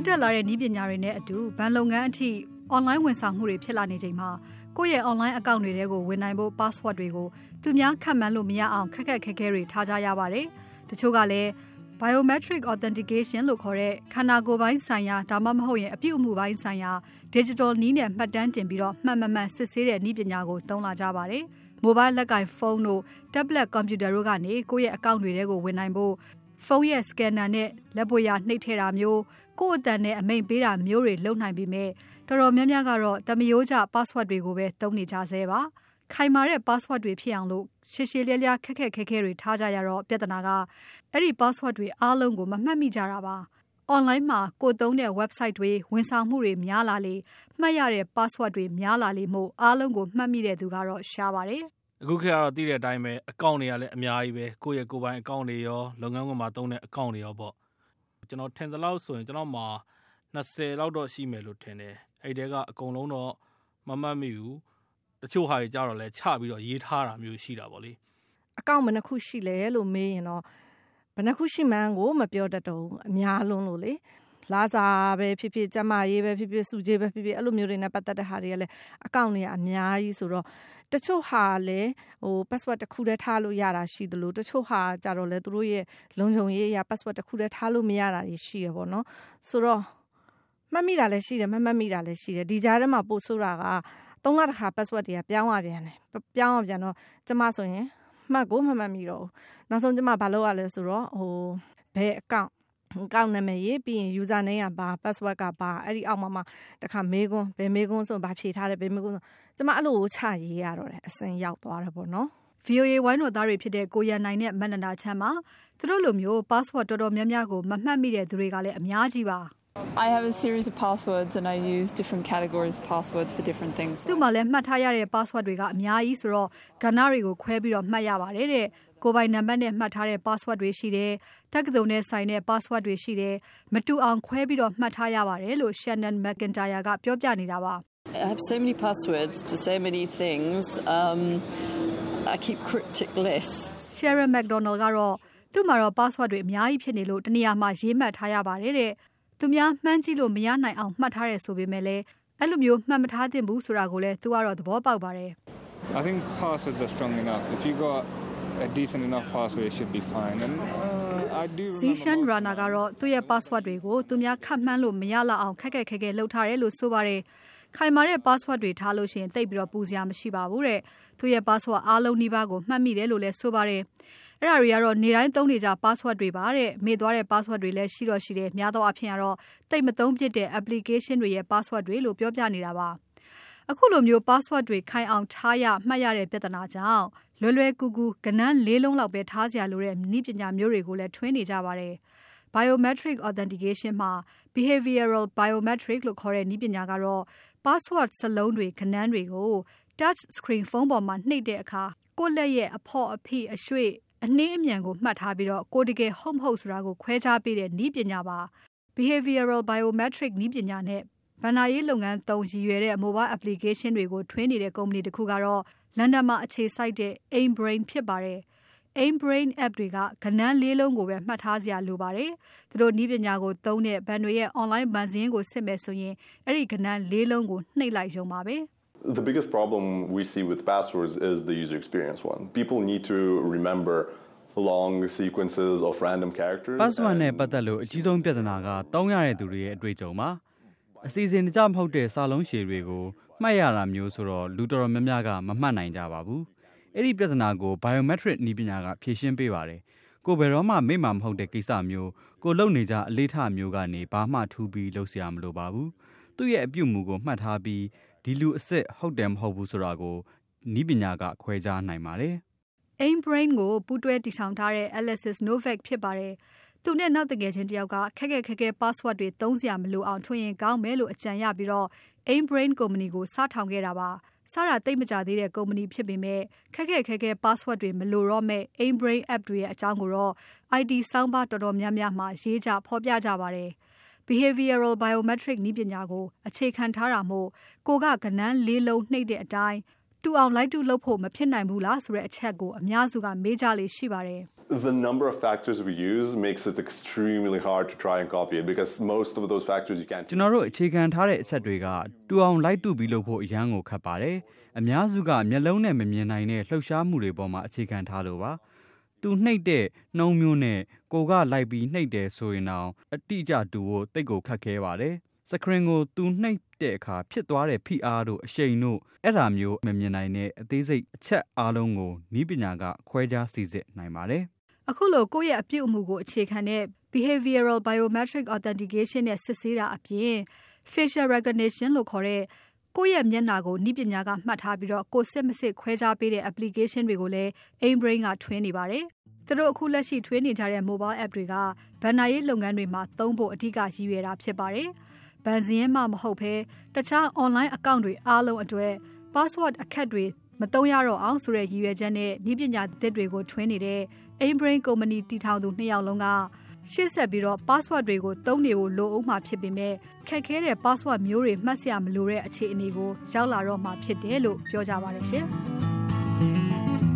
တိုးတက်လာတဲ့နည်းပညာတွေနဲ့အတူဘဏ်လုပ်ငန်းအထိ online ဝန်ဆောင်မှုတွေဖြစ်လာနေချိန်မှာကိုယ့်ရဲ့ online account တွေထဲကိုဝင်နိုင်ဖို့ password တွေကိုသူများခန့်မှန်းလို့မရအောင်ခက်ခက်ခဲခဲတွေထားကြရပါတယ်။တချို့ကလည်း biometric authentication လို့ခေါ်တဲ့ခန္ဓာကိုယ်ပိုင်းဆိုင်ရာဒါမှမဟုတ်ရင်အပြုအမူပိုင်းဆိုင်ရာ digital နည်းနဲ့မှတ်တမ်းတင်ပြီးတော့မှန်မှန်မှန်စစ်ဆေးတဲ့နည်းပညာကိုသုံးလာကြပါတယ်။ mobile လက်ကင်ဖုန်းတို့ tablet computer တို့ကနေကိုယ့်ရဲ့ account တွေထဲကိုဝင်နိုင်ဖို့ဖုန်းရဲ့ scanner နဲ့လက်ပွေရာနှိပ်ထည့်တာမျိုး ကိုယ့်အတန်နဲ့အမိန့်ပေးတာမျိုးတွေလုပ်နိုင်ပေမဲ့တော်တော်များများကတော့သမယိုးကျ password တွေကိုပဲသုံးနေကြဆဲပါ။ခိုင်မာတဲ့ password တွေဖြစ်အောင်လို့ရှည်ရှည်လျားလျားခက်ခက်ခဲခဲတွေထားကြရတော့ပြဿနာကအဲ့ဒီ password တွေအားလုံးကိုမမှတ်မိကြတာပါ။ online မှာကိုသုံးတဲ့ website တွေဝန်ဆောင်မှုတွေများလာလေမှတ်ရတဲ့ password တွေများလာလေမို့အားလုံးကိုမှတ်မိတဲ့သူကတော့ရှားပါတယ်။အခုခေတ်ကတော့သိတဲ့အတိုင်းပဲ account တွေကလည်းအများကြီးပဲကိုယ့်ရဲ့ကိုယ်ပိုင် account တွေရောလုပ်ငန်းခွင်မှာသုံးတဲ့ account တွေရောပေါ့ ကျွန်တော်ထင်သလောက်ဆိုရင်ကျွန်တော်မှာ20လောက်တော့ရှိမယ်လို့ထင်တယ်အဲ့တဲကအကုန်လုံးတော့မမှတ်မိဘူးတချို့ဟာတွေကြတော့လဲချပြီးတော့ရေးထားတာမျိုးရှိတာပေါ့လေအကောင့်ဘယ်နှခုရှိလဲလို့မေးရင်တော့ဘယ်နှခုရှိမှန်းကိုမပြောတတ်တော့ဘူးအများလုံးလို့လေလာစာပဲဖြစ်ဖြစ်ကျမရေးပဲဖြစ်ဖြစ်စုကြေးပဲဖြစ်ဖြစ်အဲ့လိုမျိုးတွေနဲ့ပတ်သက်တဲ့ဟာတွေကလည်းအကောင့်တွေကအများကြီးဆိုတော့ တချို့ဟာလည်းဟို password တစ်ခုတည်းထားလို့ရတာရှိသလိုတချို့ဟာကြတော့လေသူတို့ရဲ့လုံခြုံရေးအရာ password တစ်ခုတည်းထားလို့မရတာတွေရှိရပေါ့နော်ဆိုတော့မှတ်မိတာလည်းရှိတယ်မမှတ်မိတာလည်းရှိတယ်ဒီကြားထဲမှာပို့ဆိုတာကသုံးလတစ်ခါ password တွေကပြောင်းရပြန်တယ်ပြောင်းရပြန်တော့ကျမဆိုရင်မှတ်ကိုမမှတ်မိတော့ဘူးနောက်ဆုံးကျမဘာလုပ်ရလဲဆိုတော့ဟိုဘယ် account ကောက်နာမည်ရေးပြီးရင် user name ကဘာ password ကဘာအဲ့ဒီအောက်မှာမှတခါမေးခွန်းဘယ်မေးခွန်းဆိုဘာဖြေထားတယ်ဘယ်မေးခွန်းဆိုကျမအဲ့လိုချရေးရတော့တယ်အစင်ရောက်သွားတယ်ပေါ့နော် VOA ဝိုင်းတော်သားတွေဖြစ်တဲ့ကိုရန်နိုင်နဲ့မန္တနာချမ်းမှာသူတို့လိုမျိုး password တော်တော်များများကိုမမှတ်မိတဲ့သူတွေကလည်းအများကြီးပါ I have a series of passwords and I use different categories of passwords for different things. သူ့မှာလည်းမှတ်ထားရတဲ့ password တွေကအများကြီးဆိုတော့ကဏ္ဍတွေကိုခွဲပြီးတော့မှတ်ရပါတယ်တဲ့ကိုပိုင်နံပါတ်နဲ့မှတ်ထားတဲ့ password တွေရှိတယ်။တက္ကသိုလ်နဲ့ဆိုင်တဲ့ password တွေရှိတယ်။မတူအောင်ခွဲပြီးတော့မှတ်ထားရပါတယ်လို့ Shannon McIntyre ကပြောပြနေတာပါ။ I have so many passwords to so many things. Um, I keep cryptic lists. Sharon McDonald ကတော့သူ့မှာတော့ password တွေအများကြီးဖြစ်နေလို့တနေရာမှာရေးမှတ်ထားရပါတယ်တဲ့။ သူများမှန်းကြည့်လို့မရနိုင်အောင်မှတ်ထားရဆိုပေမဲ့လည်းအဲ့လိုမျိုးမှတ်မထားသင့်ဘူးဆိုတာကိုလည်းသူကတော့သဘောပေါက်ပါတယ်။ I think passwords are strong enough. If you got a decent enough password it should be fine. And uh, I do Zishan Rana ကတော့သူ့ရဲ့ password တွေကိုသူများခတ်မှန်းလို့မရလောက်အောင်ခက်ခက်ခဲခဲလုပ်ထားတယ်လို့ဆိုပါတယ်။ခိုင်မာတဲ့ password တွေထားလို့ရှိရင်တိတ်ပြီးတော့ပူစရာမရှိပါဘူးတဲ့သူရဲ့ password အားလုံးနှိပါကိုမှတ်မိတယ်လို့လည်းဆိုပါတယ် အဲ့ဒါတွေကတော့နေတိုင်းသုံးနေကြ password တွေပါတဲ့မေ့သွားတဲ့ password တွေလည်းရှိတော့ရှိတယ်များသောအားဖြင့်ကတော့တိတ်မသုံးဖြစ်တဲ့ application တွေရဲ့ password တွေလို့ပြောပြနေတာပါအခုလိုမျိုး password တွေခိုင်အောင်ထားရမှတ်ရတဲ့ပြဿနာကြောင့်လွယ်လွယ်ကူကူကဏ္ဍလေးလုံးလောက်ပဲထားစရာလိုတဲ့နည်းပညာမျိုးတွေကိုလည်းထွင်းနေကြပါတယ်။ biometric authentication မှာ behavioral biometric လို့ခေါ်တဲ့နည်းပညာကတော့ password စလုံးတွေခဏန်းတွေကို touch screen ဖုန်းပေါ်မှာနှိပ်တဲ့အခါကိုယ့်လက်ရဲ့အဖော့အဖိအရွှေ့ အနှင်းအမြန်ကိုမှတ်ထားပြီးတော့ ကိုတကယ်ဟုတ်မဟုတ်ဆိုတာကို ခွဲခြားပေးတဲ့နည်းပညာပါ behavioral biometric နည်းပညာနဲ့ဗန္နာရေးလုပ်ငန်းသုံးရည်ရွယ်တဲ့ mobile application တွေကို ထွင်းနေတဲ့ ကုမ္ပဏီတစ်ခုကတော့ လန်ဒန်မှာအခြေစိုက်တဲ့ Aim Brain ဖြစ်ပါတယ်။ Aim Brain app တွေကကဏ္ဍလေးလုံးကိုပဲ မှတ်ထားစရာလိုပါတယ်။သူတို့နည်းပညာကိုသုံးတဲ့ ဘဏ်တွေရဲ့ online ဘဏ်စာရင်းကိုစစ်မယ်ဆိုရင် အဲ့ဒီကဏ္ဍလေးလုံးကို နှိပ်လိုက်ရုံပါပဲ။ the biggest problem we see with passwords is the user experience one. People need to remember long sequences of random characters. password နဲ့ပတ်သက်လို့အကြီးဆုံးပြဿနာကတောင်းရတဲ့သူတွေရဲ့အတွေ့အကြုံပါ။အစီအစဉ်တကျမဟုတ်တဲ့စာလုံးရှည်တွေကိုမှတ်ရတာမျိုးဆိုတော့လူတော်တော်များများကမမှတ်နိုင်ကြပါဘူး။အဲ့ဒီပြဿနာကို biometric နည်းပညာကဖြေရှင်းပေးပါတယ်။ကိုဘယ်တော့မှမိမှမဟုတ်တဲ့ကိစ္စမျိုးကိုလုံနေကြအလေးထားမျိုးကနေဘာမှထူးပြီးလုပ်စရာမလိုပါဘူး။သူ့ရဲ့အပြုတ်မှုကိုမှတ်ထားပြီး ဒီလူအစ်စ်ဟုတ်တယ်မဟုတ်ဘူးဆိုတာကိုနီးပညာကခွဲခြားနိုင်ပါတယ်။ Aim Brain ကိုပူးတွဲတည်ထောင်ထားတဲ့ Alexis Novak ဖြစ်ပါတယ်။သူနဲ့နောက်တငယ်ချင်းတယောက်ကခက်ခက်ခဲခဲ password တွေသုံးစရာမလိုအောင်ထွင်ရင်ကောင်းမယ်လို့အကြံရပြီးတော့ Aim Brain ကုမ္ပဏီကိုစထောင်ခဲ့တာပါစတာသိမကြသေးတဲ့ကုမ္ပဏီဖြစ်ပေမဲ့ခက်ခက်ခဲခဲ password တွေမလိုတော့မဲ့ Aim Brain app တွေရဲ့အကြောင်းကိုတော့ IT ဆောင်းပါးတော်တော်များများမှာရေးကြဖော်ပြကြပါတယ်။ behavioral biometric နည်းပညာကို အခြေခံထားတာမို့ ကိုကကနန်းလေးလုံးနှိပ်တဲ့အတိုင်း တူအောင် လိုက်တူလုပ်ဖို့ မဖြစ်နိုင်ဘူးလားဆိုတဲ့အချက်ကို အများစုက မေးကြလေရှိပါတယ်။ The number of factors we use makes it extremely hard to try and copy it because most of those factors you can't ကျွန်တော်တို့အခြေခံထားတဲ့အချက်တွေကတူအောင်လိုက်တူပြီးလုပ်ဖို့အရန်ကိုခက်ပါတယ်အများစုကမျက်လုံးနဲ့မမြင်နိုင်တဲ့လှုပ်ရှားမှုတွေပေါ်မှာအခြေခံထားလို့ပါ သူနှိပ်တဲ့နှုံမျိုးနဲ့ကိုကလိုက်ပြီးနှိပ်တယ်ဆိုရင်တော့အတိအကျတူဖို့တိတ်ကိုခက်ခဲပါတယ်စကရင်ကိုသူနှိပ်တဲ့အခါဖြစ်သွားတဲ့ဖိအားတို့အရှိန်တို့အဲ့ဒါမျိုးမမြင်နိုင်တဲ့အသေးစိတ်အချက်အားလုံးကိုဤပညာကခွဲခြားစီစစ်နိုင်ပါတယ်အခုလိုကိုယ့်ရဲ့အပြုအမူကိုအခြေခံတဲ့ behavioral biometric authentication နဲ့စစ်ဆေးတာအပြင် facial recognition လို့ခေါ်တဲ့ ကိုယ့်ရဲ့မျက်နှာကိုဤပညာက မှတ်ထားပြီးတော့ကိုစစ် မစစ် ခွဲခြားပေးတဲ့ application တွေကိုလည်း Aimbrain ကထွင်းနေပါတယ်။သူတို့အခုလက်ရှိထွင်းနေကြတဲ့ mobile app တွေက ဘဏ္ဍာရေးလုပ်ငန်းတွေမှာ သုံးဖို့ အဓိကရည်ရွယ်တာဖြစ်ပါတယ်။ဘဏ်စည်းမှမဟုတ်ဘဲ တခြား online account တွေအားလုံးအတွက် password အခက်တွေမတုံးရတော့အောင်ဆိုတဲ့ ရည်ရွယ်ချက်နဲ့ဤပညာသစ်တွေကို ထွင်းနေတဲ့ Aimbrain ကုမ္ပဏီတည်ထောင်သူနှစ်ယောက်လုံးက ရှေ့ဆက်ပြီးတော့ password တွေကိုသုံးနေဖို့လိုအောင်မှာဖြစ်ပေမဲ့ခက်ခဲတဲ့ password မျိုးတွေမှတ်စရာမလိုတဲ့အခြေအနေကိုရောက်လာတော့မှာဖြစ်တယ်လို့ပြောကြပါတယ်ရှင်။